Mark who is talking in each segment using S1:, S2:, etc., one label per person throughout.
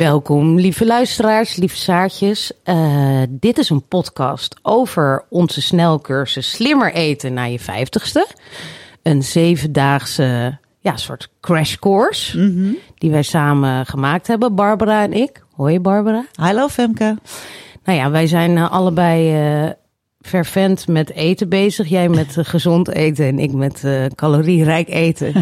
S1: Welkom, lieve luisteraars, lieve zaartjes. Uh, dit is een podcast over onze snelcursus Slimmer eten na je vijftigste. Een zevendaagse ja, soort crash course mm -hmm. die wij samen gemaakt hebben, Barbara en ik. Hoi Barbara.
S2: Hallo Femke.
S1: Nou ja, wij zijn uh, allebei uh, fervent met eten bezig. Jij met uh, gezond eten en ik met calorierijk eten.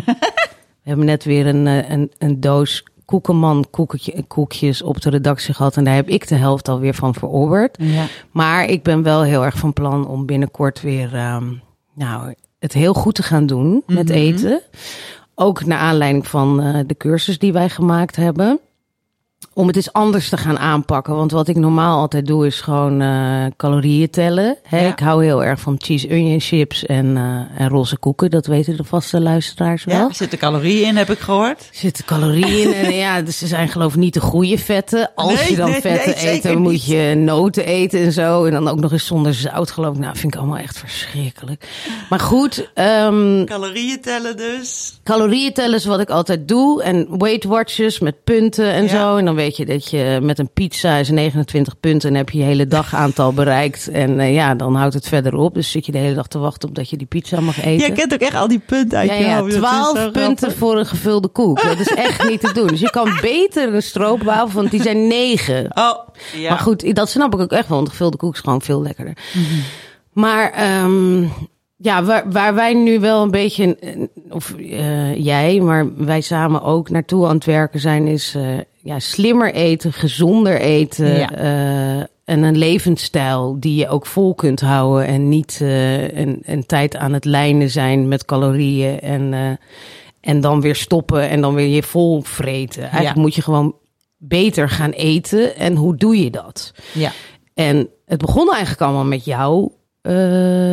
S1: We hebben net weer een, een, een doos koekenman koeketje, koekjes op de redactie gehad. En daar heb ik de helft alweer van verorberd. Ja. Maar ik ben wel heel erg van plan om binnenkort weer um, nou, het heel goed te gaan doen met mm -hmm. eten. Ook naar aanleiding van uh, de cursus die wij gemaakt hebben om het eens anders te gaan aanpakken. Want wat ik normaal altijd doe is gewoon uh, calorieën tellen. Hè? Ja. Ik hou heel erg van cheese onion chips en, uh, en roze koeken. Dat weten de vaste luisteraars wel.
S2: Ja, er zitten calorieën in, heb ik gehoord.
S1: Er zitten calorieën in. en ja, dus ze zijn geloof ik niet de goede vetten. Als nee, je dan nee, vetten nee, eet, dan moet je noten eten en zo. En dan ook nog eens zonder zout geloof ik. Nou, vind ik allemaal echt verschrikkelijk. Maar goed. Um,
S2: calorieën tellen dus.
S1: Calorieën tellen is wat ik altijd doe. En Weight Watchers met punten en ja. zo. En dan weet je dat je met een pizza is 29 punten en heb je je hele dagaantal bereikt. En uh, ja, dan houdt het verder op. Dus zit je de hele dag te wachten op dat je die pizza mag eten.
S2: Je kent ook echt al die punten uit
S1: ja,
S2: je
S1: ja,
S2: hoofd.
S1: 12 punten voor een gevulde koek. Dat is echt niet te doen. Dus je kan beter een stroopwafel, want die zijn 9.
S2: Oh, ja.
S1: Maar goed, dat snap ik ook echt wel, want gevulde koek is gewoon veel lekkerder. Mm -hmm. Maar um, ja, waar, waar wij nu wel een beetje, of uh, jij, maar wij samen ook naartoe aan het werken zijn, is uh, ja, slimmer eten, gezonder eten. Ja. Uh, en een levensstijl die je ook vol kunt houden. En niet een, een tijd aan het lijnen zijn met calorieën. En, en dan weer stoppen en dan weer je vol vreten. Eigenlijk ja. moet je gewoon beter gaan eten. En hoe doe je dat?
S2: Ja.
S1: En het begon eigenlijk allemaal met jou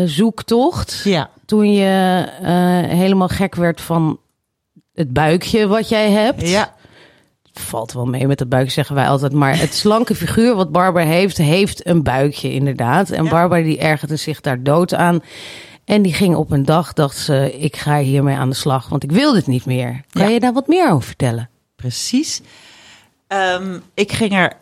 S1: zoektocht.
S2: Ja.
S1: Toen je helemaal gek werd van het buikje wat jij hebt.
S2: Ja.
S1: Valt wel mee met het buikje, zeggen wij altijd. Maar het slanke figuur wat Barbara heeft, heeft een buikje inderdaad. En ja. Barbara die ergerde zich daar dood aan. En die ging op een dag, dacht ze, ik ga hiermee aan de slag, want ik wil dit niet meer. Kan
S2: ja.
S1: je daar wat meer over vertellen?
S2: Precies. Um, ik ging er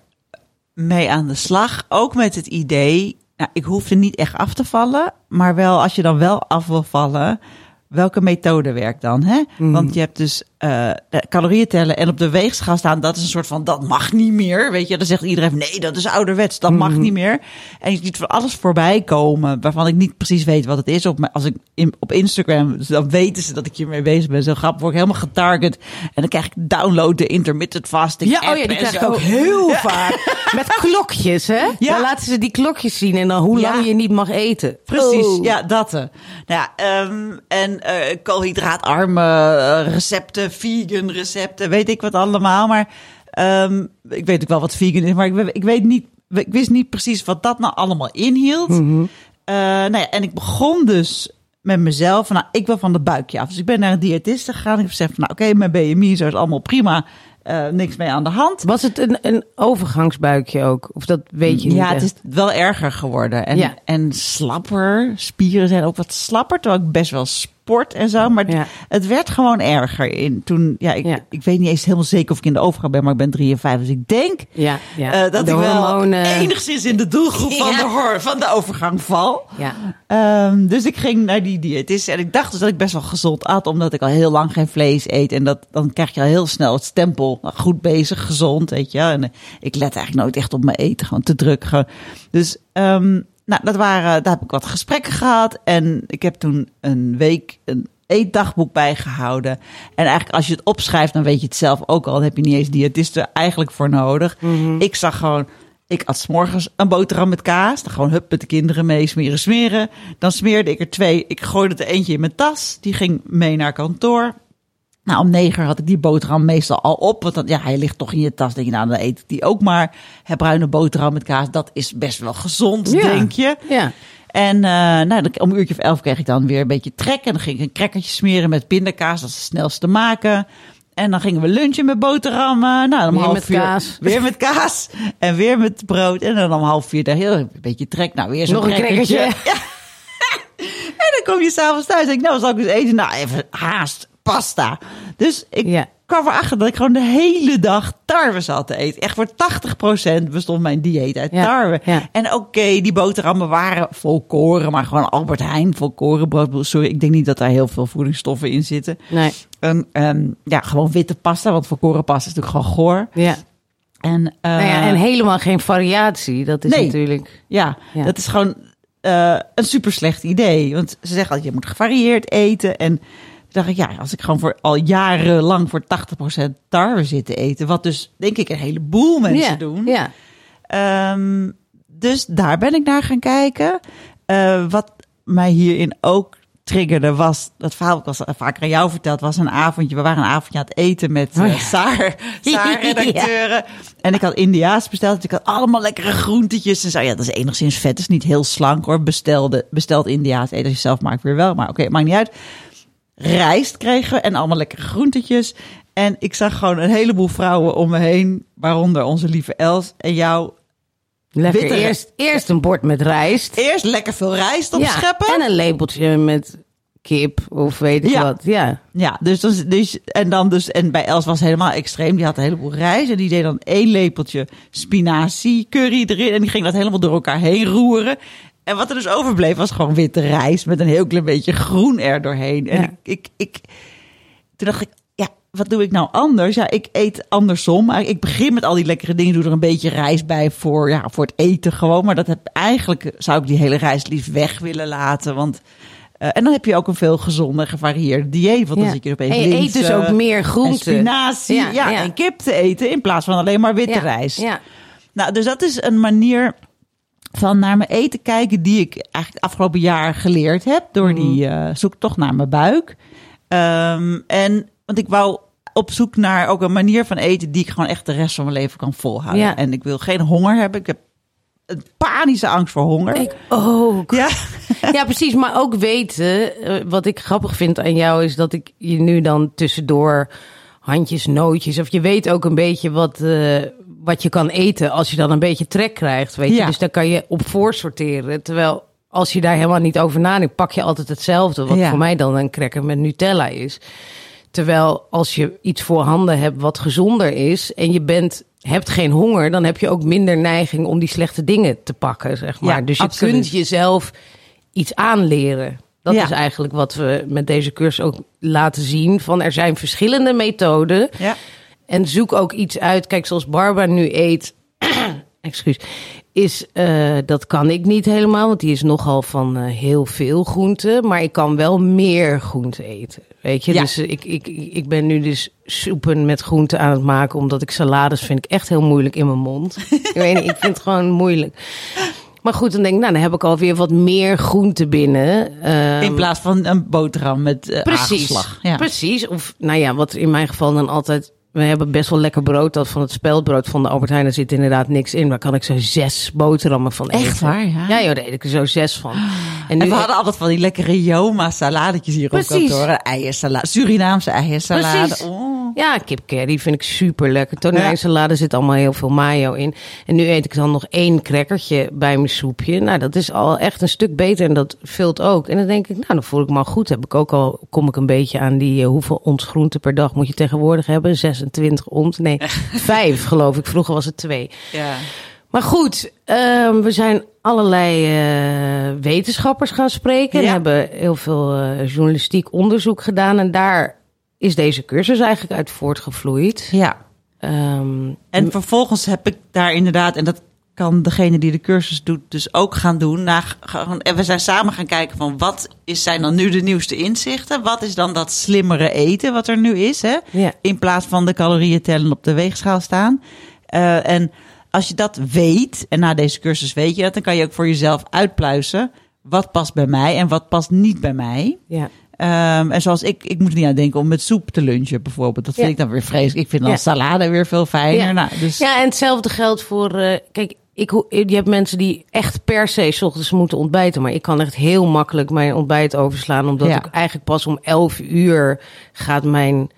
S2: mee aan de slag, ook met het idee, nou, ik hoefde niet echt af te vallen, maar wel als je dan wel af wil vallen, welke methode werkt dan? Hè? Mm. Want je hebt dus uh, calorieën tellen en op de weegschaal staan. Dat is een soort van, dat mag niet meer. Weet je, dan zegt iedereen, nee, dat is ouderwets, dat mm. mag niet meer. En je ziet van alles voorbij komen, waarvan ik niet precies weet wat het is. Op, als ik in, op Instagram, dan weten ze dat ik hiermee bezig ben. Zo grappig, word ik helemaal getarget. En dan krijg ik download de intermittent fasting
S1: ja,
S2: app.
S1: Oh ja, die krijg ik ook heel ja. vaak. Met klokjes, hè? Ja. Dan laten ze die klokjes zien en dan hoe lang ja. je niet mag eten.
S2: Precies, oh. ja, dat. Nou ja, um, en uh, koolhydraatarme recepten, vegan recepten, weet ik wat allemaal. Maar um, ik weet ook wel wat vegan is, maar ik, ik weet niet, ik wist niet precies wat dat nou allemaal inhield. Mm -hmm. uh, nou ja, en ik begon dus met mezelf, van, nou, ik wil van de buikje af. Dus ik ben naar een diëtist gegaan. Ik heb gezegd, van, nou oké, okay, mijn BMI zo is allemaal prima. Uh, niks mee aan de hand.
S1: Was het een, een overgangsbuikje ook? Of dat weet je niet?
S2: Ja,
S1: echt?
S2: het is wel erger geworden. En,
S1: ja.
S2: en slapper. Spieren zijn ook wat slapper. Terwijl ik best wel sport en zo. Maar
S1: ja.
S2: het werd gewoon erger. In, toen, ja, ik,
S1: Ja.
S2: ik weet niet eens helemaal zeker of ik in de overgang ben. Maar ik ben 53. Dus ik denk
S1: Ja, ja.
S2: eh, dat
S1: De
S2: ik wel enigszins in de doelgroep van, de, hor, van de overgang val.
S1: Ja.
S2: Ehm, dus ik ging naar die diëtist en ik dacht dus dat ik best wel gezond at, omdat ik al heel lang geen vlees eet. En dat, dan krijg je al heel snel het stempel, nou, goed bezig, gezond, weet je. En eh, ik let eigenlijk nooit echt op mijn eten, gewoon te druk. Gewoon. Dus ehm, nou, dat waren, daar heb ik wat gesprekken gehad en ik heb toen een week een eetdagboek bijgehouden. En eigenlijk als je het opschrijft, dan weet je het zelf ook al. Dan heb je niet eens diëtisten eigenlijk voor nodig.
S1: Mhm.
S2: Ik zag gewoon, ik at 's morgens een boterham met kaas. Dan gewoon hup met de kinderen mee smeren, smeren. Dan smeerde ik er twee. Ik gooide er eentje in mijn tas. Die ging mee naar kantoor. Nou, om negen uur had ik die boterham meestal al op. Want dan, ja, hij ligt toch in je tas. Denk je, nou, dan eet ik die ook maar. Het bruine boterham met kaas, dat is best wel gezond,
S1: Ja.
S2: denk je.
S1: Ja.
S2: En uh, nou, dan, om een uurtje of elf kreeg ik dan weer een beetje trek. En dan ging ik een crackertje smeren met pindakaas. Dat is het snelst te maken. En dan gingen we lunchen met boterhammen. Nou, om
S1: Weer
S2: half
S1: met
S2: vier,
S1: kaas.
S2: Weer met kaas. En weer met brood. En dan om half vier daar heel een beetje trek. Nou, weer zo'n
S1: Nog een
S2: crackertje.
S1: crackertje.
S2: Ja. En dan kom je s'avonds thuis en ik, nou, zal ik eens eten? Nou, even haast, pasta. Dus ik
S1: Ja.
S2: kwam erachter dat ik gewoon de hele dag tarwe zat te eten. Echt voor 80% bestond mijn dieet uit
S1: Ja,
S2: tarwe.
S1: ja.
S2: En oké, die boterhammen waren volkoren, maar gewoon Albert Heijn volkorenbrood. Sorry, ik denk niet dat daar heel veel voedingsstoffen in zitten.
S1: Nee,
S2: En, ehm, ja, gewoon witte pasta, want volkoren pasta is natuurlijk gewoon goor.
S1: ja.
S2: En, eh,
S1: nou ja, en helemaal geen variatie. Dat is
S2: Nee.
S1: natuurlijk...
S2: ja,
S1: Ja.
S2: dat is gewoon eh, een super slecht idee. Want ze zeggen altijd, je moet gevarieerd eten. En dacht ik, ja, als ik gewoon voor al jarenlang voor 80% tarwe zit te eten, wat dus denk ik een heleboel mensen
S1: ja,
S2: doen.
S1: Ja,
S2: Ehm, dus daar ben ik naar gaan kijken. Eh, wat mij hierin ook triggerde was, dat verhaal ik al vaker aan jou verteld, was een avondje. We waren een avondje aan het eten met eh,
S1: ja.
S2: Saar, Saar-redacteuren. En ik had Indiaas besteld. Dus ik had allemaal lekkere groentetjes. En zo, ja, dat is enigszins vet. is niet heel slank hoor. Bestelde, besteld Indiaas. Eet als je zelf maakt weer wel. Maar oké, maakt niet uit. Rijst kregen en allemaal lekkere groentetjes. En ik zag gewoon een heleboel vrouwen om me heen. Waaronder onze lieve Els en jou.
S1: lekker. Eerst, eerst een bord met rijst.
S2: Eerst lekker veel rijst opscheppen.
S1: Ja, en een lepeltje met kip of weet ik
S2: Ja.
S1: wat. Ja,
S2: Ja, dus, is- dus en dan dus en bij Els was het helemaal extreem. Die had een heleboel rijst en die deed dan één lepeltje spinazie curry erin en die ging dat helemaal door elkaar heen roeren. En wat er dus overbleef was gewoon witte rijst met een heel klein beetje groen er doorheen. En
S1: Ja.
S2: ik, ik, ik, toen dacht ik, ja, wat doe ik nou anders? Ja, ik eet andersom. Maar Ik begin met al die lekkere dingen, doe er een beetje rijst bij voor, ja, voor het eten gewoon. Maar dat heb, eigenlijk zou ik die hele rijst liefst weg willen laten, want... eh, en dan heb je ook een veel gezonder, gevarieerde dieet. Want dan
S1: Ja.
S2: zit je er opeens
S1: En je eet dus ook meer
S2: en
S1: groenten.
S2: spinazie, ja,
S1: Ja,
S2: en kip te eten in plaats van alleen maar witte rijst.
S1: Ja,
S2: Nou, dus dat is een manier van naar mijn eten kijken die ik eigenlijk afgelopen jaar geleerd heb door
S1: Mhm.
S2: die eh, zoek toch naar mijn buik. Ehm, en want ik wou op zoek naar ook een manier van eten die ik gewoon echt de rest van mijn leven kan volhouden.
S1: Ja.
S2: En ik wil geen honger hebben. Ik heb een panische angst voor honger.
S1: ik ook.
S2: Ja.
S1: Ja, precies. Maar ook weten, eh, wat ik grappig vind aan jou, is dat ik je nu dan tussendoor handjes, nootjes, of je weet ook een beetje wat, eh, wat je kan eten als je dan een beetje trek krijgt. Weet je?
S2: Ja.
S1: Dus daar kan je op voorsorteren. Terwijl als je daar helemaal niet over nadenkt, pak je altijd hetzelfde. Wat
S2: Ja.
S1: voor mij dan een cracker met Nutella is. Terwijl als je iets voorhanden hebt wat gezonder is en je bent, hebt geen honger, dan heb je ook minder neiging om die slechte dingen te pakken, zeg maar.
S2: Ja,
S1: dus je
S2: absoluut.
S1: kunt jezelf iets aanleren. Dat
S2: Ja.
S1: is eigenlijk wat we met deze cursus ook laten zien. Van er zijn verschillende methoden.
S2: Ja.
S1: En zoek ook iets uit. Kijk, zoals Barbara nu eet. excuus. Is, eh, dat kan ik niet helemaal. Want die is nogal van eh, heel veel groenten. Maar ik kan wel meer groenten eten. Weet je?
S2: Ja.
S1: Dus eh, ik, ik, ik ben nu dus soepen met groenten aan het maken. Omdat ik salades vind ik echt heel moeilijk in mijn mond. ik weet niet, ik vind het gewoon moeilijk. Maar goed, dan denk ik, nou, dan heb ik alweer wat meer groenten binnen. Ehm,
S2: In plaats van een boterham met eh
S1: Precies.
S2: Ja.
S1: Precies. Of nou ja, wat in mijn geval dan altijd. We hebben best wel lekker brood. Dat van het speldbrood van de Albert Heijn. Daar zit inderdaad niks in. Daar kan ik zo zes boterhammen van eten.
S2: Echt waar, ja?
S1: Ja, joh, daar eet ik er zo zes van. En
S2: En we hadden altijd van die lekkere Joma saladetjes hier
S1: Precies.
S2: op kantoor. Eiersalade, Surinaamse eiersalade. Oh.
S1: Ja, kip curry vind ik super lekker. Tonijnsalade zit allemaal heel veel mayo in. En nu eet ik dan nog één crackertje bij mijn soepje. Nou, dat is al echt een stuk beter en dat vult ook. En dan denk ik, nou, dan voel ik me al goed. Heb ik ook al, kom ik een beetje aan die, eh, hoeveel ons groenten per dag moet je tegenwoordig hebben? 26 ons? Nee, vijf geloof ik. Vroeger was het twee.
S2: Ja.
S1: Maar goed, ehm, we zijn allerlei eh, wetenschappers gaan spreken. En hebben heel veel eh, journalistiek onderzoek gedaan. En daar is deze cursus eigenlijk uit voortgevloeid.
S2: ja.
S1: Ehm,
S2: En vervolgens heb ik daar inderdaad, en dat kan degene die de cursus doet dus ook gaan doen. Na, en we zijn samen gaan kijken van wat is, zijn dan nu de nieuwste inzichten? Wat is dan dat slimmere eten wat er nu is? Hè?
S1: Ja.
S2: In plaats van de calorieën tellen op de weegschaal staan. Eh, en als je dat weet, en na deze cursus weet je dat, dan kan je ook voor jezelf uitpluizen. Wat past bij mij en wat past niet bij mij.
S1: ja.
S2: Ehm, en zoals ik, ik moet er niet aan denken om met soep te lunchen bijvoorbeeld. Dat vind
S1: Ja.
S2: ik dan weer vreselijk. Ik vind dan
S1: Ja.
S2: salade weer veel fijner.
S1: Ja.
S2: Nou, dus
S1: ja, en hetzelfde geldt voor. eh, kijk, ik, je hebt mensen die echt per se 's ochtends moeten ontbijten. Maar ik kan echt heel makkelijk mijn ontbijt overslaan. Omdat
S2: Ja.
S1: ik eigenlijk pas om 11 uur gaat mijn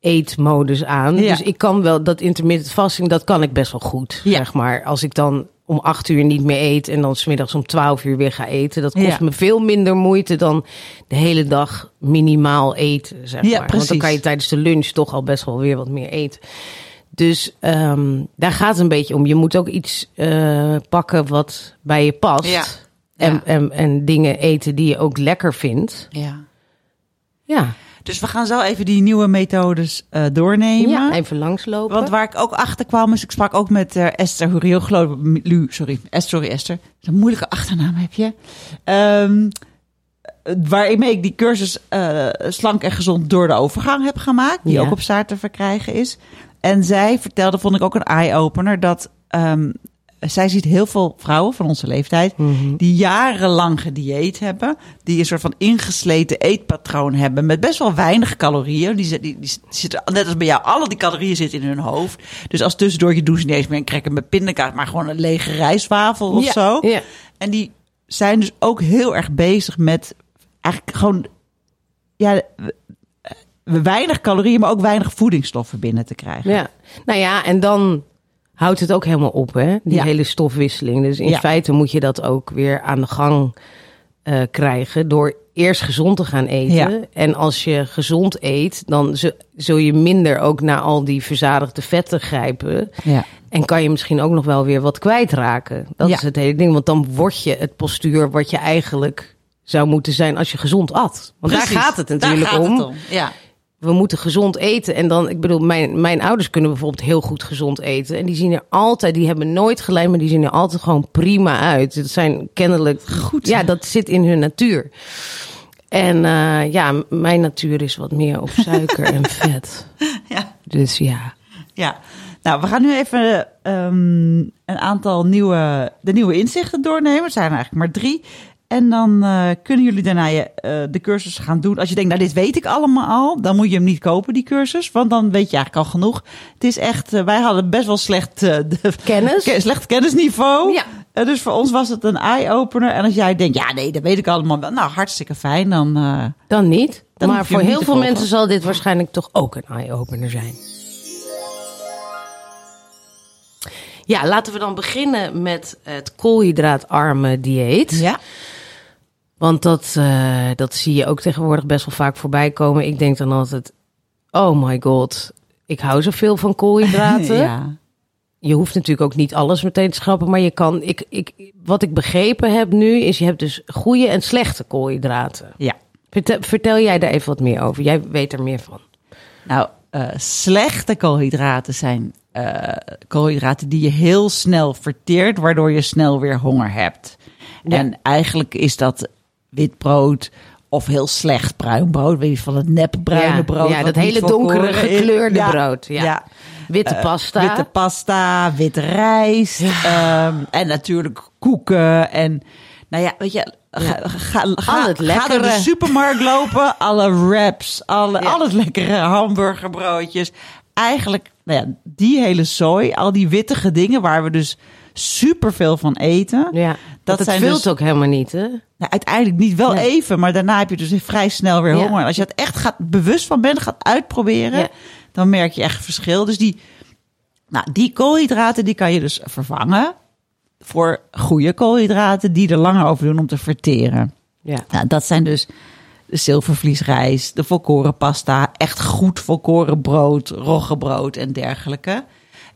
S1: eetmodus aan.
S2: Ja.
S1: Dus ik kan wel dat intermittent fasting, dat kan ik best wel goed.
S2: Ja.
S1: Zeg maar. Als ik dan om acht uur niet meer eet en dan smiddags om twaalf uur weer ga eten. Dat kost me veel minder moeite dan de hele dag minimaal eten, zeg
S2: Ja,
S1: maar. Want dan
S2: precies.
S1: kan je tijdens de lunch toch al best wel weer wat meer eten. Dus ehm, daar gaat het een beetje om. Je moet ook iets eh, pakken wat bij je past.
S2: Ja.
S1: En,
S2: Ja.
S1: en, en dingen eten die je ook lekker vindt.
S2: Ja.
S1: Ja,
S2: Dus we gaan zo even die nieuwe methodes eh, doornemen.
S1: ja even langslopen.
S2: Want waar ik ook achter kwam, is ik sprak ook met eh, Esther Huriel, Lu, sorry, Esther, sorry Esther. Dat is een moeilijke achternaam heb je. Ehm waarmee ik die cursus slank en gezond door de overgang heb gemaakt, die
S1: Ja.
S2: ook op staart te verkrijgen is. En zij vertelde, vond ik ook een eye-opener, dat ehm, zij ziet heel veel vrouwen van onze leeftijd
S1: Mhm.
S2: die jarenlang gedieet hebben, die een soort van ingesleten eetpatroon hebben met best wel weinig calorieën. Die, zit- die, die zitten, net als bij jou, alle die calorieën zitten in hun hoofd. Dus als tussendoortje doen ze niet eens meer een cracker met pindakaas, maar gewoon een lege rijstwafel of
S1: ja,
S2: zo.
S1: Ja.
S2: En die zijn dus ook heel erg bezig met eigenlijk gewoon ja, weinig calorieën, maar ook weinig voedingsstoffen binnen te krijgen.
S1: Ja, nou ja, en dan houdt het ook helemaal op, hè? Die
S2: Ja.
S1: hele stofwisseling. Dus in
S2: Ja.
S1: feite moet je dat ook weer aan de gang eh, krijgen door eerst gezond te gaan eten.
S2: Ja.
S1: En als je gezond eet, dan zu- zul je minder ook naar al die verzadigde vetten grijpen.
S2: Ja.
S1: En kan je misschien ook nog wel weer wat kwijtraken. Dat
S2: Ja.
S1: is het hele ding. Want dan word je het postuur wat je eigenlijk zou moeten zijn als je gezond at. Want
S2: Precies,
S1: daar gaat het natuurlijk
S2: daar gaat
S1: om.
S2: het om. Ja.
S1: We moeten gezond eten. En dan, ik bedoel, mijn, mijn ouders kunnen bijvoorbeeld heel goed gezond eten. En die zien er altijd, die hebben nooit gelijk, maar die zien er altijd gewoon prima uit. Het zijn kennelijk
S2: Goed.
S1: Ja, dat zit in hun natuur. En eh, ja, mijn natuur is wat meer op suiker en vet.
S2: Ja.
S1: Dus ja.
S2: Ja, nou, we gaan nu even ehm, een aantal nieuwe, de nieuwe inzichten doornemen. Het zijn er eigenlijk maar drie. En dan eh, kunnen jullie daarna je, eh, de cursus gaan doen. Als je denkt, nou, dit weet ik allemaal al, dan moet je hem niet kopen, die cursus. Want dan weet je eigenlijk al genoeg. Het is echt, eh, wij hadden best wel slecht, de,
S1: Kennis?
S2: ke- slecht kennisniveau.
S1: Ja.
S2: Dus voor ons was het een eye-opener. En als jij denkt, ja, nee, dat weet ik allemaal wel. Nou, hartstikke fijn. Dan,
S1: Dan niet.
S2: Dan
S1: maar voor heel veel mensen zal dit waarschijnlijk toch ook een eye-opener zijn. Ja, laten we dan beginnen met het koolhydraatarme dieet.
S2: ja.
S1: Want dat, eh, dat zie je ook tegenwoordig best wel vaak voorbij komen. Ik denk dan altijd, oh my god, ik hou zoveel van koolhydraten.
S2: ja.
S1: Je hoeft natuurlijk ook niet alles meteen te schrappen, maar je kan. Ik, ik, wat ik begrepen heb nu is, je hebt dus goede en slechte koolhydraten.
S2: Ja.
S1: Vertel, vertel jij daar even wat meer over? Jij weet er meer van.
S2: Nou, eh, slechte koolhydraten zijn eh, koolhydraten die je heel snel verteert, waardoor je snel weer honger hebt.
S1: Ja.
S2: En eigenlijk is dat wit brood of heel slecht bruin brood, weet je, van het nepbruine
S1: Ja,
S2: brood.
S1: ja, dat hele donkere gekleurde
S2: Ja,
S1: brood, ja. Witte
S2: Eh,
S1: pasta.
S2: Witte pasta, witte rijst. ehm, en natuurlijk koeken. En nou ja, weet je, ga, ga, ga,
S1: Al het
S2: ga naar de
S1: lekkere.
S2: supermarkt lopen. Alle wraps, alle,
S1: Ja.
S2: al het lekkere hamburgerbroodjes. Eigenlijk, nou ja, die hele zooi, al die wittige dingen waar we dus superveel van eten.
S1: ja,
S2: dat
S1: dat het
S2: zijn
S1: vult
S2: dus-
S1: ook helemaal niet, hè?
S2: Nou, uiteindelijk niet wel
S1: Nee.
S2: even, maar daarna heb je dus vrij snel weer
S1: Ja.
S2: honger. Als je het echt gaat, bewust van bent, gaat uitproberen,
S1: Ja.
S2: dan merk je echt verschil. Dus die, nou, die koolhydraten die kan je dus vervangen voor goede koolhydraten die er langer over doen om te verteren.
S1: Ja.
S2: Nou, dat zijn dus de zilvervliesrijst, de volkoren pasta, echt goed volkoren brood, roggebrood en dergelijke.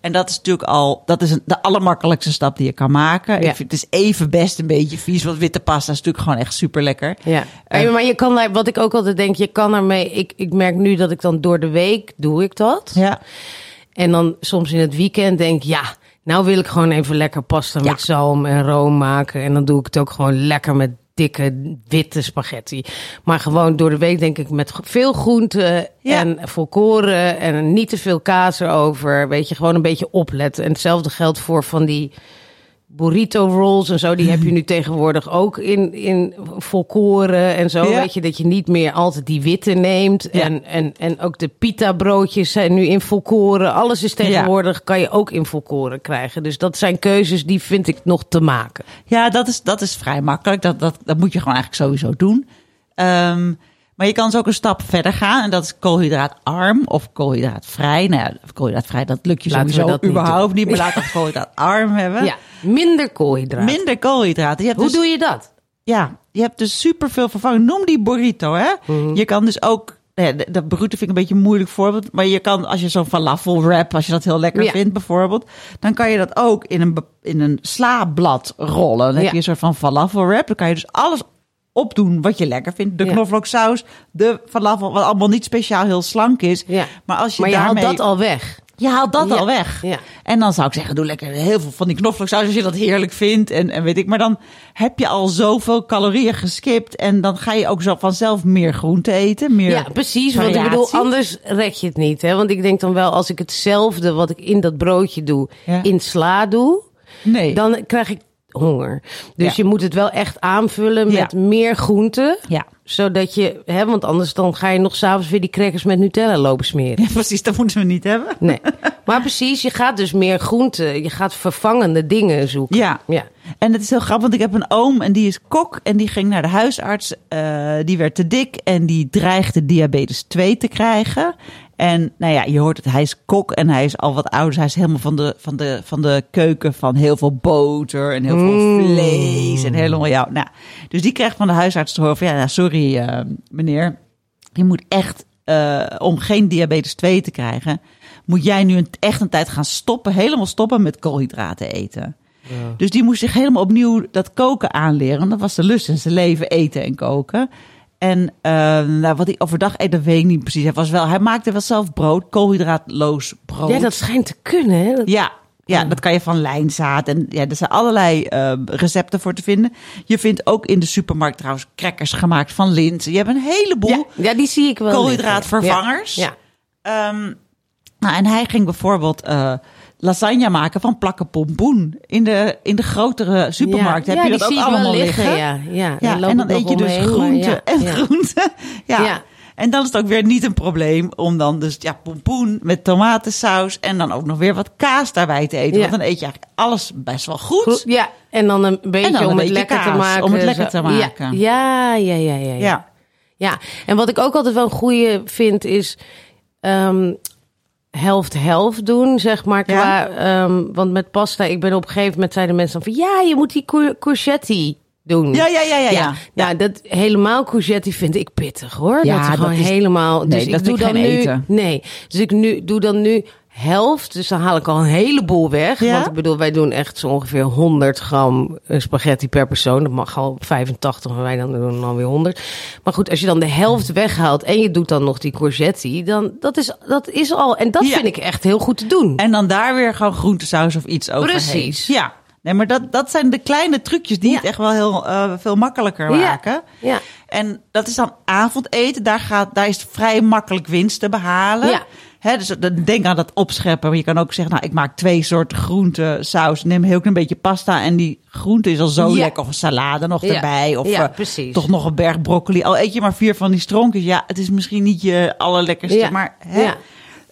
S2: En dat is natuurlijk al, dat is een, de allermakkelijkste stap die je kan maken.
S1: Ja.
S2: Ik vind, het is even best een beetje vies, want witte pasta is natuurlijk gewoon echt super lekker.
S1: Ja,
S2: Eh,
S1: maar je kan daar, wat ik ook altijd denk, je kan ermee. Ik, ik merk nu dat ik dan door de week doe ik dat.
S2: Ja,
S1: En dan soms in het weekend denk ik, ja, nou wil ik gewoon even lekker pasta
S2: Ja.
S1: met zalm en room maken. En dan doe ik het ook gewoon lekker met dikke witte spaghetti. Maar gewoon door de week denk ik met veel groenten
S2: Ja.
S1: en volkoren en niet te veel kaas erover. Weet je, gewoon een beetje opletten. En hetzelfde geldt voor van die burrito rolls en zo. Die heb je nu tegenwoordig ook in, in volkoren en zo.
S2: Ja.
S1: Weet je, dat je niet meer altijd die witte neemt.
S2: Ja.
S1: En, en, en ook de pita broodjes zijn nu in volkoren. Alles is tegenwoordig, kan je ook in volkoren krijgen. Dus dat zijn keuzes die vind ik nog te maken.
S2: ja dat, is, dat is vrij makkelijk. Dat, dat, dat moet je gewoon eigenlijk sowieso doen. Ehm, Maar je kan dus ook een stap verder gaan. En dat is koolhydraatarm of koolhydraatvrij. Nou ja, koolhydraatvrij, dat lukt je
S1: Laten
S2: sowieso
S1: dat niet
S2: überhaupt
S1: doen.
S2: niet. Maar laten we koolhydraatarm hebben.
S1: Ja, minder koolhydraten.
S2: Minder koolhydraten. Je hebt
S1: Hoe
S2: dus,
S1: doe je dat?
S2: Ja, je hebt dus superveel vervanging. Noem die burrito, hè.
S1: Mhm.
S2: Je kan dus ook... Ja, de- dat burrito vind ik een beetje een moeilijk voorbeeld. Maar je kan, als je zo'n falafel wrap, als je dat heel lekker
S1: Ja.
S2: vindt bijvoorbeeld. Dan kan je dat ook in een, in een slablad rollen. Dan heb
S1: Ja.
S2: je een soort van falafel wrap. Dan kan je dus alles opdoen wat je lekker vindt. De
S1: Ja.
S2: knoflooksaus, de falafel, wat allemaal niet speciaal heel slank is.
S1: Ja.
S2: Maar als je
S1: Maar je haalt dat al weg.
S2: Je haalt dat
S1: Ja.
S2: al weg.
S1: Ja.
S2: En dan zou ik zeggen, doe lekker heel veel van die knoflooksaus als je dat heerlijk vindt. En, en weet ik, maar dan heb je al zoveel calorieën geskipt. En dan ga je ook zo vanzelf meer groente eten. Meer
S1: Ja, precies. Want ik bedoel, anders red je het niet. Hè? Want ik denk dan wel, als ik hetzelfde wat ik in dat broodje doe,
S2: Ja.
S1: in sla doe,
S2: Nee.
S1: dan krijg ik honger. Dus
S2: Ja.
S1: je moet het wel echt aanvullen met
S2: Ja.
S1: meer groenten.
S2: ja.
S1: Zodat je, hè, want anders dan ga je nog s'avonds weer die crackers met Nutella lopen smeren.
S2: ja, precies. Dat moeten we niet hebben.
S1: Nee. Maar precies, je gaat dus meer groenten, je gaat vervangende dingen zoeken.
S2: Ja.
S1: Ja.
S2: En het is heel grappig, want ik heb een oom en die is kok. En die ging naar de huisarts. eh, die werd te dik en die dreigde diabetes 2 te krijgen. En nou ja, je hoort het, hij is kok en hij is al wat ouder. Hij is helemaal van de, van de, van de keuken van heel veel boter en heel veel
S1: Mm.
S2: vlees. En helemaal jou. Nou, dus die krijgt van de huisarts te horen van, ja, nou, sorry eh, meneer. Je moet echt, eh, om geen diabetes 2 te krijgen, moet jij nu echt een tijd gaan stoppen. Helemaal stoppen met koolhydraten eten. Dus die moest zich helemaal opnieuw dat koken aanleren. Dat was de lust in zijn leven, eten en koken. En eh, nou, wat hij overdag eet, dat weet ik niet precies. Hij, was wel, hij maakte wel zelf brood, koolhydraatloos brood.
S1: ja, dat schijnt te kunnen. Hè? Dat-
S2: Ja, ja, dat kan je van lijnzaad. En ja, er zijn allerlei eh, recepten voor te vinden. Je vindt ook in de supermarkt trouwens crackers gemaakt van linzen. Je hebt een heleboel.
S1: ja, ja, die zie ik wel.
S2: Koolhydraatvervangers.
S1: Ja.
S2: Ehm, nou, en hij ging bijvoorbeeld eh, lasagne maken van plakken pompoen. In de, in de grotere supermarkt heb
S1: Ja,
S2: je dat ook allemaal liggen.
S1: Ja, ja.
S2: Ja, en dan eet je dus groente en groente. Ja. En dan is het ook weer niet een probleem om dan dus ja, pompoen met tomatensaus en dan ook nog weer wat kaas daarbij te eten.
S1: Ja.
S2: Want dan eet je eigenlijk alles best wel goed.
S1: Goed, ja, en dan een beetje
S2: een
S1: om het lekker te maken.
S2: om het lekker
S1: zo.
S2: te maken.
S1: Ja, ja, ja, ja. ja, ja.
S2: Ja.
S1: En wat ik ook altijd wel een goeie vind is ehm helft-helft doen, zeg maar. Qua, ehm, want met pasta, ik ben op een gegeven moment zeiden mensen dan van... Ja, je moet die cour- courgette doen.
S2: Ja, ja, ja, ja. ja.
S1: Nou, dat helemaal courgette vind ik pittig hoor.
S2: Ja,
S1: dat is gewoon
S2: dat is-
S1: helemaal.
S2: Nee,
S1: dus
S2: dat
S1: ik doe dan
S2: geen
S1: nu.
S2: eten.
S1: Nee, dus ik nu doe dan nu helft. Dus dan haal ik al een heleboel weg.
S2: Ja?
S1: Want ik bedoel, wij doen echt zo ongeveer 100 gram eh, spaghetti per persoon. Dat mag al 85, maar wij dan doen dan weer 100. Maar goed, als je dan de helft weghaalt en je doet dan nog die courgette, dan dat is dat is al. En dat
S2: Ja.
S1: vind ik echt heel goed te doen.
S2: En dan daar weer gewoon groentesaus of iets overheen.
S1: Precies.
S2: Ja. Nee, maar dat, dat zijn de kleine trucjes die
S1: Ja.
S2: het echt wel heel eh, veel makkelijker maken.
S1: Ja.
S2: En dat is dan avondeten. Daar, gaat, daar is vrij makkelijk winst te behalen.
S1: Ja.
S2: Dus denk aan dat opscheppen. Maar je kan ook zeggen, nou, ik maak twee soorten groenten, saus. Neem heel klein beetje pasta. En die groente is al zo
S1: Ja.
S2: lekker. Of een salade nog
S1: Ja.
S2: erbij. Of
S1: Ja, precies.
S2: toch nog een berg broccoli. Al eet je maar vier van die stronkjes. Ja, het is misschien niet je allerlekkerste. Maar, hè.
S1: Ja.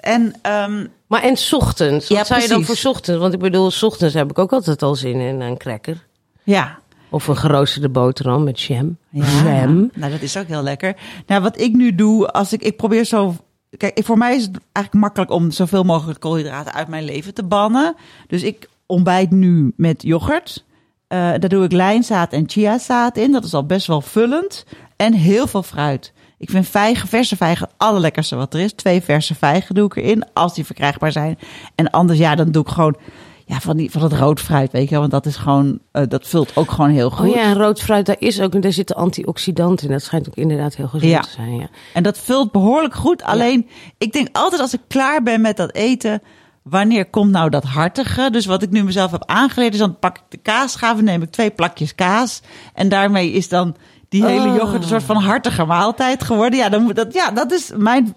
S2: En ehm,
S1: Maar en 's ochtends? Wat zou je dan voor 's ochtends? Want ik bedoel, 's ochtends heb ik ook altijd al zin in een cracker.
S2: ja,
S1: Of een geroosterde boterham met jam.
S2: Ja,
S1: Jam.
S2: nou dat is ook heel lekker. Nou, wat ik nu doe, als ik, ik probeer zo... Kijk, voor mij is het eigenlijk makkelijk om zoveel mogelijk koolhydraten uit mijn leven te bannen. Dus ik ontbijt nu met yoghurt. Eh daar doe ik lijnzaad en chiazaad in. Dat is al best wel vullend. En heel veel fruit. Ik vind vijgen, verse vijgen allerlekkerste wat er is. Twee verse vijgen doe ik erin, als die verkrijgbaar zijn. En anders, ja, dan doe ik gewoon ja, van, die, van het rood fruit, weet je wel. Want dat is gewoon, eh, dat vult ook gewoon heel goed.
S1: Oh ja, en rood fruit, daar, is ook, daar zitten antioxidanten in. Dat schijnt ook inderdaad heel gezond
S2: Ja.
S1: te zijn. Ja.
S2: En dat vult behoorlijk goed. Alleen, ik denk altijd als ik klaar ben met dat eten, wanneer komt nou dat hartige? Dus wat ik nu mezelf heb aangeleerd, is dan pak ik de kaasschaaf en neem ik twee plakjes kaas. En daarmee is dan die hele
S1: Oh.
S2: yoghurt een soort van hartige maaltijd geworden. Ja, dan moet dat, ja, dat is mijn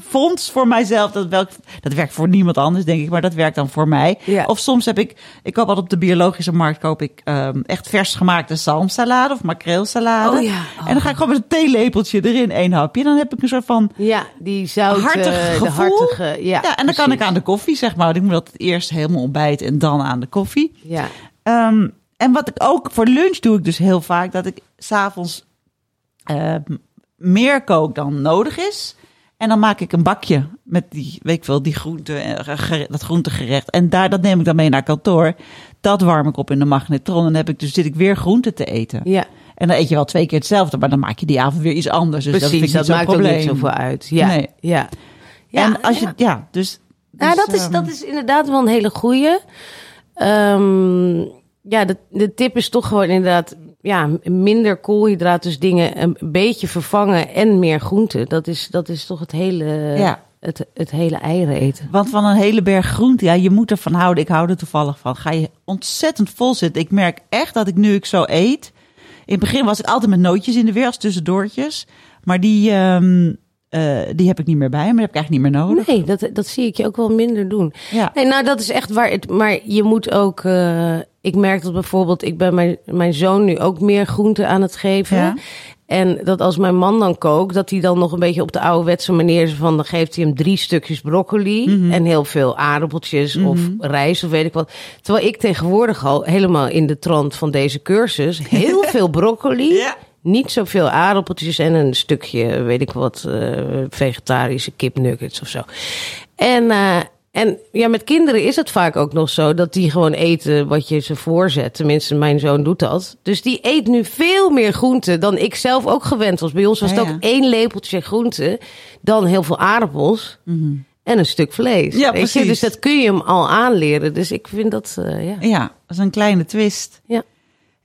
S2: fonds voor mijzelf. Dat, welk, dat werkt voor niemand anders, denk ik, maar dat werkt dan voor mij.
S1: Ja.
S2: Of soms heb ik, ik koop altijd op de biologische markt, koop ik ehm, echt vers gemaakte zalmsalade of makreelsalade.
S1: Oh ja.
S2: En dan ga ik gewoon met een theelepeltje erin, één hapje. Dan heb ik een soort van
S1: ja, die zout,
S2: hartig
S1: eh,
S2: gevoel.
S1: de hartige. Ja,
S2: Ja, en dan kan ik aan de koffie, zeg maar. Ik moet dat eerst helemaal ontbijten en dan aan de koffie.
S1: Ja.
S2: Ehm, en wat ik ook voor lunch doe ik dus heel vaak, dat ik s'avonds ehm meer kook dan nodig is. En dan maak ik een bakje met die, weet ik wel, die groente, eh, dat groentegerecht. En daar, dat neem ik dan mee naar kantoor. Dat warm ik op in de magnetron. En dan heb ik, dus zit ik weer groente te eten.
S1: Ja,
S2: En dan eet je wel twee keer hetzelfde, maar dan maak je die avond weer iets anders. Dus dat, vind
S1: precies.
S2: ik
S1: Dat,
S2: niet
S1: maakt
S2: probleem.
S1: ook niet zoveel uit. Ja,
S2: Nee.
S1: ja. ja
S2: en als je,
S1: ja.
S2: dus.
S1: Nou,
S2: dus,
S1: dat is,
S2: ehm,
S1: dat is inderdaad wel een hele goeie. Ehm, ja, de, de tip is toch gewoon inderdaad ja, minder koolhydraten, dus dingen een beetje vervangen en meer groenten. Dat is, dat is toch het hele,
S2: Ja.
S1: het, het hele eieren eten.
S2: Want van een hele berg groente, ja, je moet ervan houden. Ik hou er toevallig van. Ga je ontzettend vol zitten. Ik merk echt dat ik nu ik zo eet. In het begin was ik altijd met nootjes in de weer als tussendoortjes. Maar die, ehm, eh, die heb ik niet meer bij me. Die heb ik eigenlijk niet meer nodig.
S1: Nee, dat, dat zie ik je ook wel minder doen.
S2: Ja.
S1: Nee, nou, dat is echt waar. Het, maar je moet ook. eh, ik merk dat bijvoorbeeld. Ik ben mijn, mijn zoon nu ook meer groente aan het geven.
S2: Ja.
S1: En dat als mijn man dan kookt, dat hij dan nog een beetje op de ouderwetse manier is van dan geeft hij hem drie stukjes broccoli
S2: Mhm.
S1: en heel veel aardappeltjes of rijst of weet ik wat. Terwijl ik tegenwoordig al helemaal in de trant van deze cursus heel veel broccoli.
S2: Ja.
S1: Niet zoveel aardappeltjes en een stukje, weet ik wat, eh, vegetarische kipnuggets of zo. En, eh, en ja, met kinderen is het vaak ook nog zo dat die gewoon eten wat je ze voorzet. Tenminste, mijn zoon doet dat. Dus die eet nu veel meer groente dan ik zelf ook gewend was. Bij ons was
S2: Ja,
S1: het
S2: ja.
S1: ook één lepeltje groente, dan heel veel aardappels en een stuk vlees.
S2: Ja,
S1: weet je?
S2: precies.
S1: Dus dat kun je hem al aanleren. Dus ik vind dat, eh, ja.
S2: Ja, dat is een kleine twist.
S1: ja.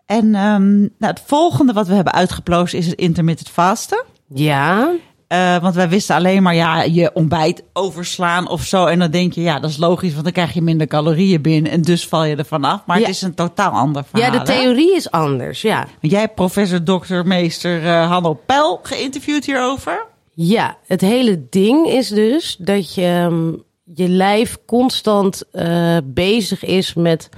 S2: En ehm, nou, het volgende wat we hebben uitgeplozen is het intermittent fasten.
S1: Ja,
S2: Eh, want wij wisten alleen maar, ja, je ontbijt overslaan of zo. En dan denk je, ja, dat is logisch, want dan krijg je minder calorieën binnen. En dus val je er vanaf. Maar
S1: Ja.
S2: het is een totaal ander verhaal.
S1: ja de
S2: hè?
S1: theorie is anders, ja.
S2: Want jij hebt professor, dokter, meester eh Hanno Pel geïnterviewd hierover.
S1: Ja, het hele ding is dus dat je, ehm, je lijf constant eh, bezig is met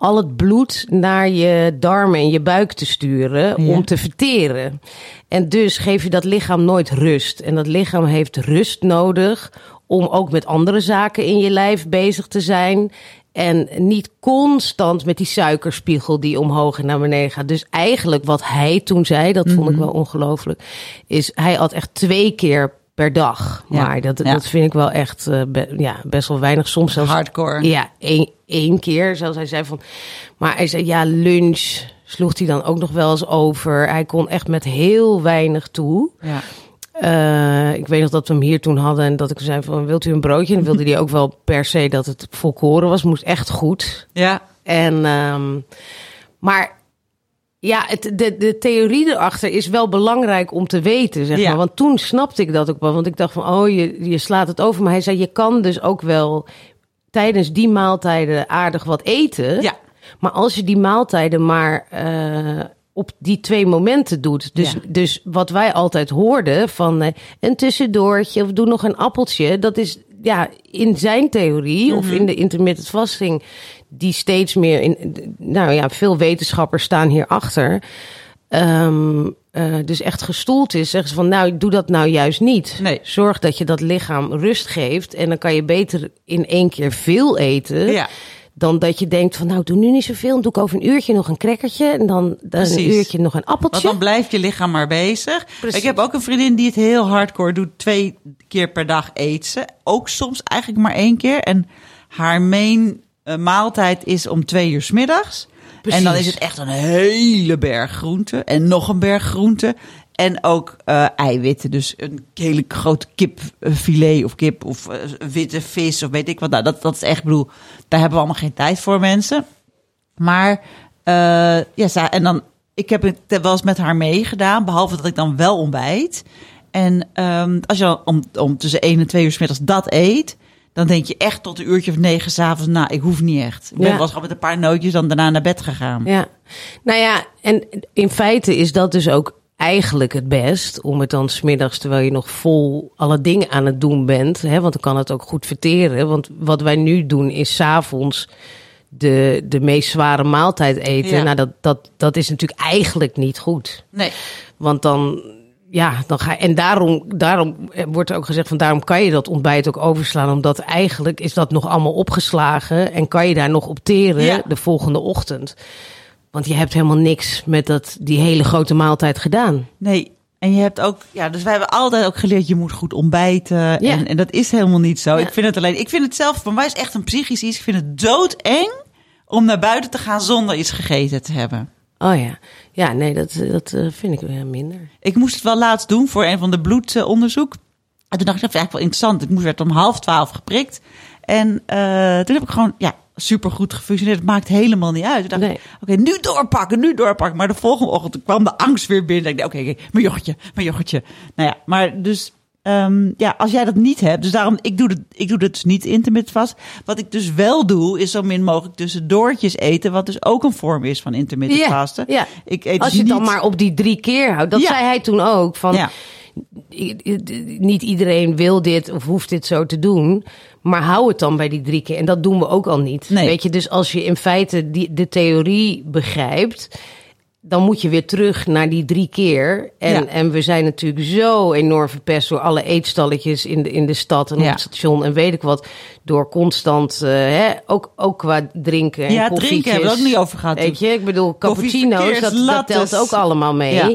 S1: al het bloed naar je darmen en je buik te sturen
S2: Ja.
S1: om te verteren. En dus geef je dat lichaam nooit rust. En dat lichaam heeft rust nodig om ook met andere zaken in je lijf bezig te zijn. En niet constant met die suikerspiegel die omhoog en naar beneden gaat. Dus eigenlijk wat hij toen zei, dat vond ik wel ongelooflijk, is hij had echt twee keer per dag.
S2: Ja.
S1: Maar dat,
S2: Ja.
S1: dat vind ik wel echt eh, be- ja, best wel weinig. Soms zelfs
S2: Hardcore.
S1: ja, één, één keer. Zoals hij zei van. Maar hij zei ja, lunch sloeg hij dan ook nog wel eens over. Hij kon echt met heel weinig toe.
S2: Ja.
S1: Eh, ik weet nog dat we hem hier toen hadden en dat ik zei van wilt u een broodje? En wilde hij ook wel per se dat het volkoren was. Moest echt goed.
S2: Ja.
S1: En, ehm, maar ja, het, de, de theorie erachter is wel belangrijk om te weten, zeg
S2: Ja.
S1: maar. Want toen snapte ik dat ook wel. Want ik dacht van, oh, je, je slaat het over. Maar hij zei, je kan dus ook wel tijdens die maaltijden aardig wat eten.
S2: Ja.
S1: Maar als je die maaltijden maar eh, op die twee momenten doet. Dus,
S2: Ja.
S1: dus wat wij altijd hoorden van eh, een tussendoortje of doe nog een appeltje. Dat is ja, in zijn theorie of in de intermittent fasting. Die steeds meer in. Nou ja, veel wetenschappers staan hierachter. Ehm eh, dus echt gestoeld is, zeggen ze van nou, doe dat nou juist niet.
S2: Nee.
S1: Zorg dat je dat lichaam rust geeft. En dan kan je beter in één keer veel eten.
S2: Ja.
S1: Dan dat je denkt van nou, doe nu niet zoveel. Dan doe ik over een uurtje nog een crackertje. En dan, dan een uurtje nog een
S2: Want
S1: appeltje.
S2: dan blijft je lichaam maar bezig.
S1: Precies.
S2: Ik heb ook een vriendin die het heel hardcore doet. Twee keer per dag eet ze. Ook soms eigenlijk maar één keer. En haar main eh, maaltijd is om twee uur 's middags. En dan is het echt een hele berg groente. En nog een berg groente. En ook eh, eiwitten. Dus een hele grote kipfilet of kip of eh, witte vis of weet ik wat. Nou, dat, dat is echt, ik bedoel, daar hebben we allemaal geen tijd voor mensen. Maar eh, ja, en dan, ik heb het wel eens met haar meegedaan, behalve dat ik dan wel ontbijt. En ehm, als je dan om, om tussen 1 en 2 uur 's middags dat eet, dan denk je echt tot een uurtje of negen s'avonds, nou, ik hoef niet echt. Ik ben
S1: Ja.
S2: wel eens gewoon met een paar nootjes dan daarna naar bed gegaan.
S1: Ja, nou ja, en in feite is dat dus ook eigenlijk het best. Om het dan smiddags, terwijl je nog vol alle dingen aan het doen bent. Hè, want dan kan het ook goed verteren. Want wat wij nu doen is s'avonds de, de meest zware maaltijd eten.
S2: Ja.
S1: Nou, dat, dat, dat is natuurlijk eigenlijk niet goed.
S2: Nee.
S1: Want dan, ja, dan ga. En daarom, daarom wordt er ook gezegd van daarom kan je dat ontbijt ook overslaan. Omdat eigenlijk is dat nog allemaal opgeslagen. En kan je daar nog op teren
S2: Ja.
S1: de volgende ochtend. Want je hebt helemaal niks met dat, die hele grote maaltijd gedaan.
S2: Nee. En je hebt ook, ja, dus wij hebben altijd ook geleerd, je moet goed ontbijten.
S1: Ja.
S2: En, en dat is helemaal niet zo.
S1: Ja.
S2: Ik vind het alleen, ik vind het zelf, voor mij is echt een psychisch iets. Ik vind het doodeng om naar buiten te gaan zonder iets gegeten te hebben.
S1: Oh ja. Ja, nee, dat, dat eh, vind ik weer minder.
S2: Ik moest het wel laatst doen voor een van de bloedonderzoek. En toen dacht ik, dat is eigenlijk wel interessant. Ik moest werd om half twaalf geprikt. En eh, toen heb ik gewoon, ja, supergoed gefunctioneerd. Het maakt helemaal niet uit. Ik dacht,
S1: Nee.
S2: oké, nu doorpakken, nu doorpakken. Maar de volgende ochtend kwam de angst weer binnen. Ik dacht, oké, oké, mijn yoghurtje, mijn yoghurtje. Nou ja, maar dus... ehm, ja, als jij dat niet hebt, dus daarom, ik doe het, ik doe het dus niet intermittent vast. Wat ik dus wel doe, is zo min mogelijk tussendoortjes eten, wat dus ook een vorm is van intermittent vasten.
S1: ja.
S2: Ik eet
S1: Als je het dan maar op die drie keer houdt. Dat
S2: Ja.
S1: zei hij toen ook. Van,
S2: Ja.
S1: niet iedereen wil dit of hoeft dit zo te doen. Maar hou het dan bij die drie keer. En dat doen we ook al niet.
S2: Nee.
S1: Weet je, dus als je in feite die, de theorie begrijpt. Dan moet je weer terug naar die drie keer. En,
S2: Ja.
S1: en we zijn natuurlijk zo enorm verpest door alle eetstalletjes in de, in de stad en op
S2: Ja.
S1: het station en weet ik wat. Door constant, eh, hè, ook, ook qua drinken en
S2: Ja, drinken hebben we ook niet over gehad.
S1: Weet je, ik bedoel, cappuccino's, dat, dat telt ook allemaal mee.
S2: Ja.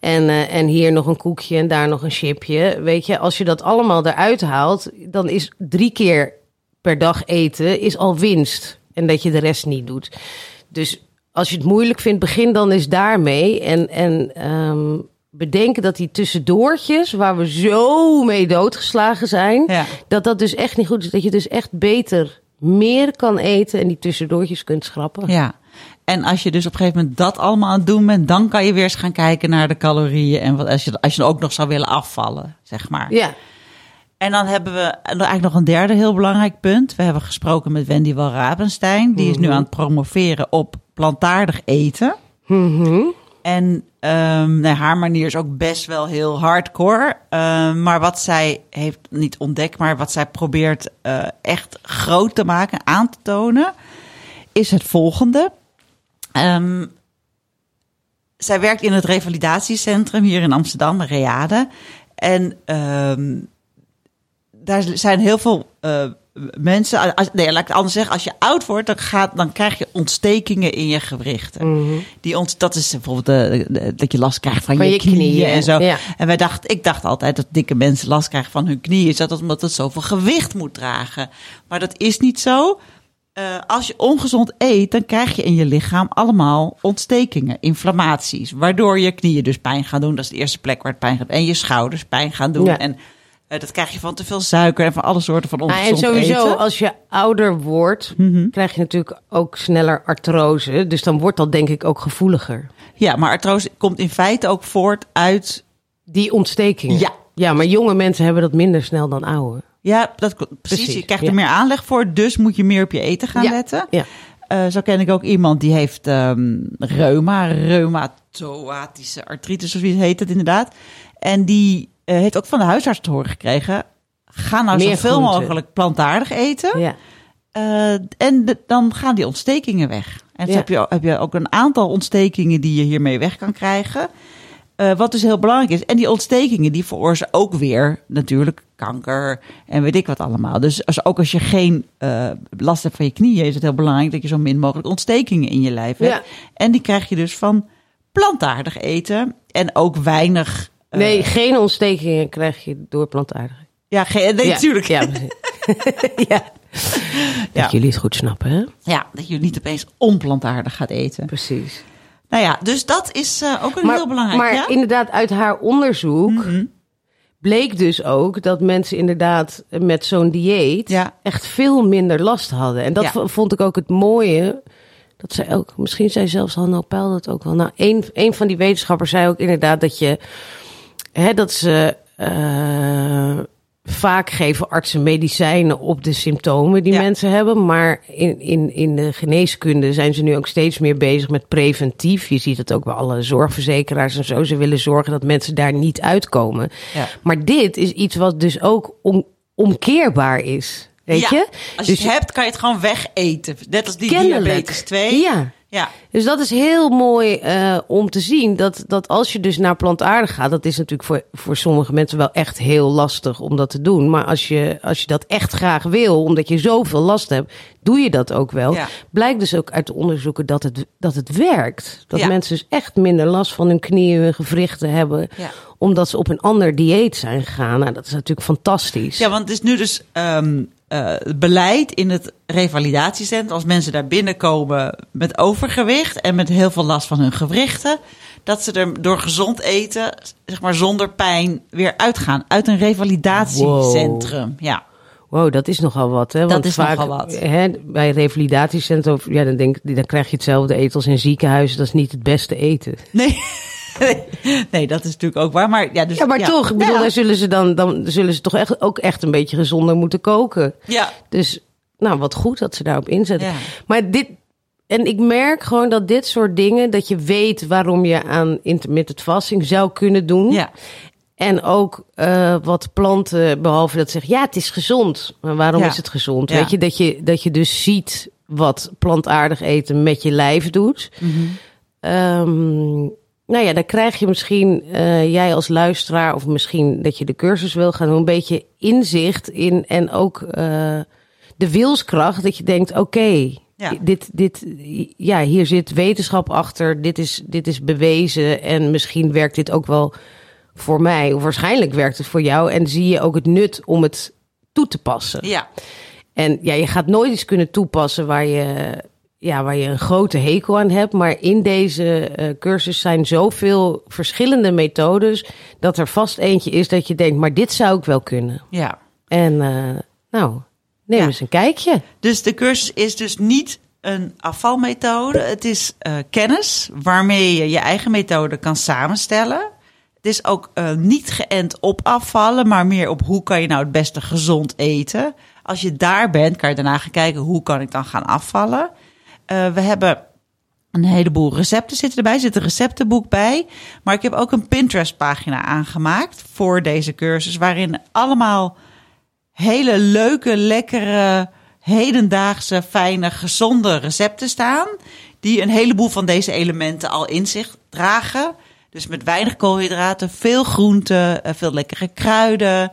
S1: En, eh, en hier nog een koekje en daar nog een chipje. Weet je, als je dat allemaal eruit haalt, dan is drie keer per dag eten is al winst. En dat je de rest niet doet. Dus als je het moeilijk vindt, begin dan eens daarmee. En, en ehm, bedenken dat die tussendoortjes, waar we zo mee doodgeslagen zijn,
S2: Ja.
S1: dat dat dus echt niet goed is. Dat je dus echt beter meer kan eten en die tussendoortjes kunt schrappen.
S2: Ja. En als je dus op een gegeven moment dat allemaal aan het doen bent, dan kan je weer eens gaan kijken naar de calorieën en wat als je, als je ook nog zou willen afvallen, zeg maar.
S1: Ja.
S2: En dan hebben we eigenlijk nog een derde heel belangrijk punt. We hebben gesproken met Wendy Walrabenstein. Die is nu aan het promoveren op plantaardig eten.
S1: Mhm.
S2: En ehm, nee, haar manier is ook best wel heel hardcore. Ehm, maar wat zij heeft niet ontdekt, maar wat zij probeert eh, echt groot te maken, aan te tonen, is het volgende. Ehm, zij werkt in het revalidatiecentrum hier in Amsterdam, Reade. En daar zijn heel veel eh, mensen. Als, nee, laat ik het anders zeggen. Als je oud wordt, dan, gaat, dan krijg je ontstekingen in je gewrichten.
S1: Mhm.
S2: Die ont, dat is bijvoorbeeld de, de- dat je last krijgt van,
S1: Van
S2: je,
S1: je
S2: knieën,
S1: knieën,
S2: en zo.
S1: ja.
S2: En wij dachten, ik dacht altijd dat dikke mensen last krijgen van hun knieën. Is dat omdat het zoveel gewicht moet dragen? Maar dat is niet zo. Eh, als je ongezond eet, dan krijg je in je lichaam allemaal ontstekingen, inflammaties. Waardoor je knieën dus pijn gaan doen. Dat is de eerste plek waar het pijn gaat. En je schouders pijn gaan doen.
S1: Ja.
S2: En dat krijg je van te veel suiker en van alle soorten van
S1: Ah,
S2: ongezond
S1: en sowieso,
S2: eten. Mhm.
S1: als je ouder wordt, krijg je natuurlijk ook sneller artrose. Dus dan wordt dat denk ik ook gevoeliger.
S2: Ja, maar artrose komt in feite ook voort uit
S1: Die ontstekingen.
S2: Ja.
S1: Ja, maar jonge mensen hebben dat minder snel dan oude.
S2: Ja, dat, precies.
S1: Precies,
S2: Je krijgt
S1: ja.
S2: er meer aanleg voor, dus moet je meer op je eten gaan
S1: Ja,
S2: letten.
S1: Ja.
S2: Eh, zo ken ik ook iemand die heeft ehm, reuma, reumatoatische artritis, of wie heet het inderdaad. En die eh, heeft ook van de huisarts te horen gekregen, ga nou
S1: Meer
S2: zoveel mogelijk plantaardig eten.
S1: ja.
S2: Eh, en de- dan gaan die ontstekingen weg. En
S1: Ja.
S2: heb, je, heb je ook een aantal ontstekingen die je hiermee weg kan krijgen. Eh, wat dus heel belangrijk is. En die ontstekingen die veroorzaken ook weer natuurlijk kanker en weet ik wat allemaal. Dus als, ook als je geen last hebt van je knieën, is het heel belangrijk dat je zo min mogelijk ontstekingen in je lijf hebt.
S1: Ja.
S2: En die krijg je dus van plantaardig eten en ook weinig. Eh,
S1: Nee, geen ontstekingen krijg je door plantaardig.
S2: ja, geen, nee,
S1: ja.
S2: natuurlijk.
S1: Ja, ja. Dat jullie het goed snappen, hè?
S2: Ja, dat je niet opeens onplantaardig gaat eten.
S1: Precies.
S2: Nou ja, dus dat is eh, ook een heel belangrijk.
S1: Maar
S2: ja? Mhm.
S1: inderdaad, uit haar onderzoek bleek dus ook dat mensen inderdaad met zo'n dieet
S2: Ja.
S1: echt veel minder last hadden. En dat
S2: Ja.
S1: vond ik ook het mooie. Dat zij ook, misschien zei zelfs Hanno Peil dat ook wel. Nou, een, een van die wetenschappers zei ook inderdaad dat je, hè, dat ze eh, vaak geven artsen medicijnen op de symptomen die
S2: Ja.
S1: mensen hebben. Maar in, in, in de geneeskunde zijn ze nu ook steeds meer bezig met preventief. Je ziet het ook bij alle zorgverzekeraars en zo. Ze willen zorgen dat mensen daar niet uitkomen.
S2: Ja.
S1: Maar dit is iets wat dus ook om, omkeerbaar is. Weet
S2: Ja,
S1: je?
S2: Als je
S1: Dus
S2: het hebt, kan je het gewoon wegeten. Net als die
S1: Kennelijk.
S2: diabetes 2.
S1: Ja.
S2: Ja.
S1: Dus dat is heel mooi uh, om te zien. Dat, dat als je dus naar plantaardig gaat, dat is natuurlijk voor, voor sommige mensen wel echt heel lastig om dat te doen. Maar als je, als je dat echt graag wil, omdat je zoveel last hebt, doe je dat ook wel.
S2: Ja.
S1: Blijkt dus ook uit de onderzoeken dat het, dat het werkt. Dat
S2: Ja.
S1: mensen dus echt minder last van hun knieën, hun gewrichten hebben.
S2: Ja.
S1: Omdat ze op een ander dieet zijn gegaan. Nou, dat is natuurlijk fantastisch.
S2: Ja, want het is nu dus ehm, eh, beleid in het revalidatiecentrum. Als mensen daar binnenkomen met overgewicht en met heel veel last van hun gewrichten. Dat ze er door gezond eten, zeg maar zonder pijn, weer uitgaan. Uit een revalidatiecentrum. Ja.
S1: Wow, dat is nogal wat, hè? Want
S2: is
S1: vaak,
S2: nogal wat.
S1: Hè, bij revalidatiecentrum, ja, dan denk dan krijg je hetzelfde eten als in ziekenhuizen. Dat is niet het beste eten.
S2: Nee. nee, dat is natuurlijk ook waar. Maar, ja, dus,
S1: Ja, maar toch, ik bedoel,
S2: Ja.
S1: zullen ze dan, dan zullen ze toch echt, ook echt een beetje gezonder moeten koken.
S2: Ja.
S1: Dus, nou, wat goed dat ze daarop inzetten. Maar dit, en ik merk gewoon dat dit soort dingen, dat je weet waarom je aan intermittent fasting zou kunnen doen.
S2: Ja.
S1: En ook eh, wat planten, behalve dat ze zeggen, ja, het is gezond. Maar waarom
S2: Ja.
S1: is het gezond?
S2: Ja.
S1: Weet je dat, je, dat je dus ziet wat plantaardig eten met je lijf doet.
S2: Mhm.
S1: Ehm, nou ja, dan krijg je misschien, eh, jij als luisteraar, of misschien dat je de cursus wil gaan doen, een beetje inzicht in en ook eh, de wilskracht. Dat je denkt, oké,
S2: Ja.
S1: dit, dit, ja, hier zit wetenschap achter, dit is, dit is bewezen en misschien werkt dit ook wel voor mij, of waarschijnlijk werkt het voor jou. En zie je ook het nut om het toe te passen.
S2: Ja.
S1: En ja, je gaat nooit iets kunnen toepassen waar je, ja, waar je een grote hekel aan hebt. Maar in deze eh, cursus zijn zoveel verschillende methodes. dat er vast eentje is dat je denkt, maar dit zou ik wel kunnen.
S2: ja.
S1: En eh, nou, neem
S2: Ja.
S1: eens een kijkje.
S2: Dus de cursus is dus niet een afvalmethode. Het is eh, kennis waarmee je je eigen methode kan samenstellen. Het is ook niet geënt op afvallen, maar meer op hoe kan je nou het beste gezond eten. Als je daar bent, kan je daarna gaan kijken hoe kan ik dan gaan afvallen. Eh, we hebben een heleboel recepten zitten erbij. Er zit een receptenboek bij. Maar ik heb ook een Pinterest-pagina aangemaakt voor deze cursus. Waarin allemaal hele leuke, lekkere, hedendaagse, fijne, gezonde recepten staan. Die een heleboel van deze elementen al in zich dragen. Dus met weinig koolhydraten, veel groenten, eh, veel lekkere kruiden.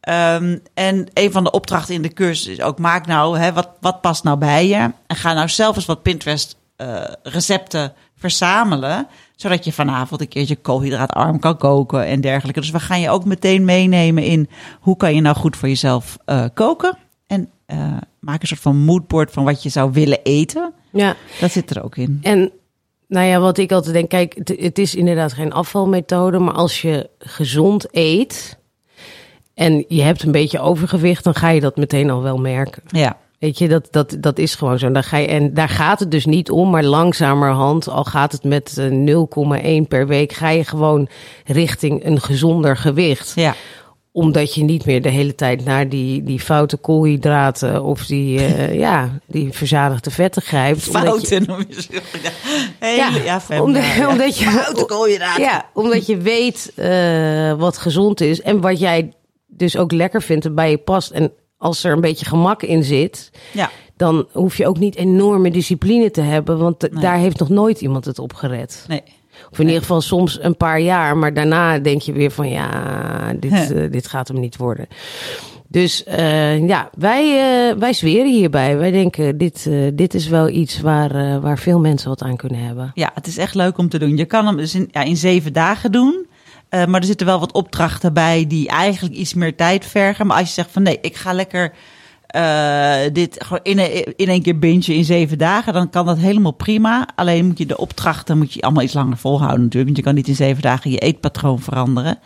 S2: Ehm, en een van de opdrachten in de cursus is ook: maak nou, hè, wat, wat past nou bij je? En ga nou zelf eens wat Pinterest-recepten verzamelen. Zodat je vanavond een keertje koolhydraatarm kan koken en dergelijke. Dus we gaan je ook meteen meenemen in hoe kan je nou goed voor jezelf eh, koken. En eh, maak een soort van moodboard van wat je zou willen eten.
S1: Ja,
S2: Dat zit er ook in.
S1: en nou ja, wat ik altijd denk, kijk, het, het is inderdaad geen afvalmethode, maar als je gezond eet en je hebt een beetje overgewicht, dan ga je dat meteen al wel merken.
S2: Ja,
S1: Weet je, dat, dat, dat is gewoon zo. Daar ga je, en daar gaat het dus niet om, maar langzamerhand, al gaat het met eh, 0,1 per week, ga je gewoon richting een gezonder gewicht.
S2: ja.
S1: Omdat je niet meer de hele tijd naar die, die foute koolhydraten of die, eh, ja, die verzadigde vetten grijpt. Omdat je-
S2: Fouten noem je. Ja, ja,
S1: omdat,
S2: ja, ja.
S1: omdat je,
S2: Foute koolhydraten.
S1: Ja, omdat je weet eh, wat gezond is en wat jij dus ook lekker vindt en bij je past. En als er een beetje gemak in zit,
S2: Ja.
S1: dan hoef je ook niet enorme discipline te hebben, want
S2: Nee.
S1: daar heeft nog nooit iemand het op gered.
S2: Nee.
S1: Of in ieder geval soms een paar jaar, maar daarna denk je weer van ja, dit, eh, dit gaat hem niet worden. Dus eh, ja, wij, eh, wij zweren hierbij. Wij denken, dit, dit is wel iets waar, waar veel mensen wat aan kunnen hebben.
S2: Ja, het is echt leuk om te doen. Je kan hem dus in, ja, in zeven dagen doen. Eh, maar er zitten wel wat opdrachten bij die eigenlijk iets meer tijd vergen. Maar als je zegt van nee, ik ga lekker eh, dit gewoon in, in één keer bingen in zeven dagen, dan kan dat helemaal prima. Alleen moet je de opdrachten moet je allemaal iets langer volhouden natuurlijk. Want je kan niet in zeven dagen je eetpatroon veranderen.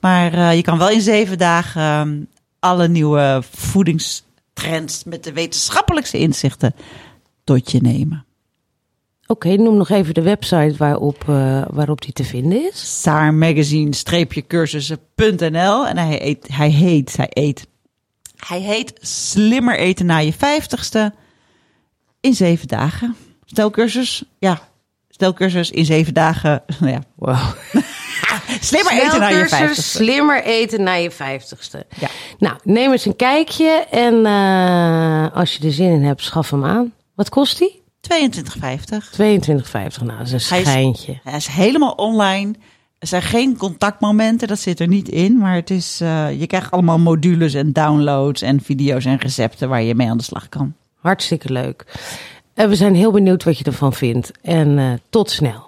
S2: Maar eh, je kan wel in zeven dagen ehm, alle nieuwe voedingstrends met de wetenschappelijkste inzichten tot je nemen.
S1: Oké, noem nog even de website waarop, eh, waarop die te vinden is.
S2: saarmagazine-cursussen.nl en hij eet, hij heet, hij eet, hij heet Slimmer eten na je vijftigste in zeven dagen. Stelcursus, ja, stelcursus in zeven dagen, nou ja,
S1: Wow.
S2: slimmer eten na je vijftigste.
S1: Slimmer eten na je vijftigste.
S2: Ja.
S1: Nou, neem eens een kijkje en eh, als je er zin in hebt, schaf hem aan. Wat kost die?
S2: 22,50.
S1: 22,50. Nou, dat is een
S2: Hij is-
S1: schijntje.
S2: Hij is helemaal online. Er zijn geen contactmomenten, dat zit er niet in. Maar het is, eh, je krijgt allemaal modules en downloads en video's en recepten waar je mee aan de slag kan.
S1: Hartstikke leuk. En we zijn heel benieuwd wat je ervan vindt. En eh, tot snel.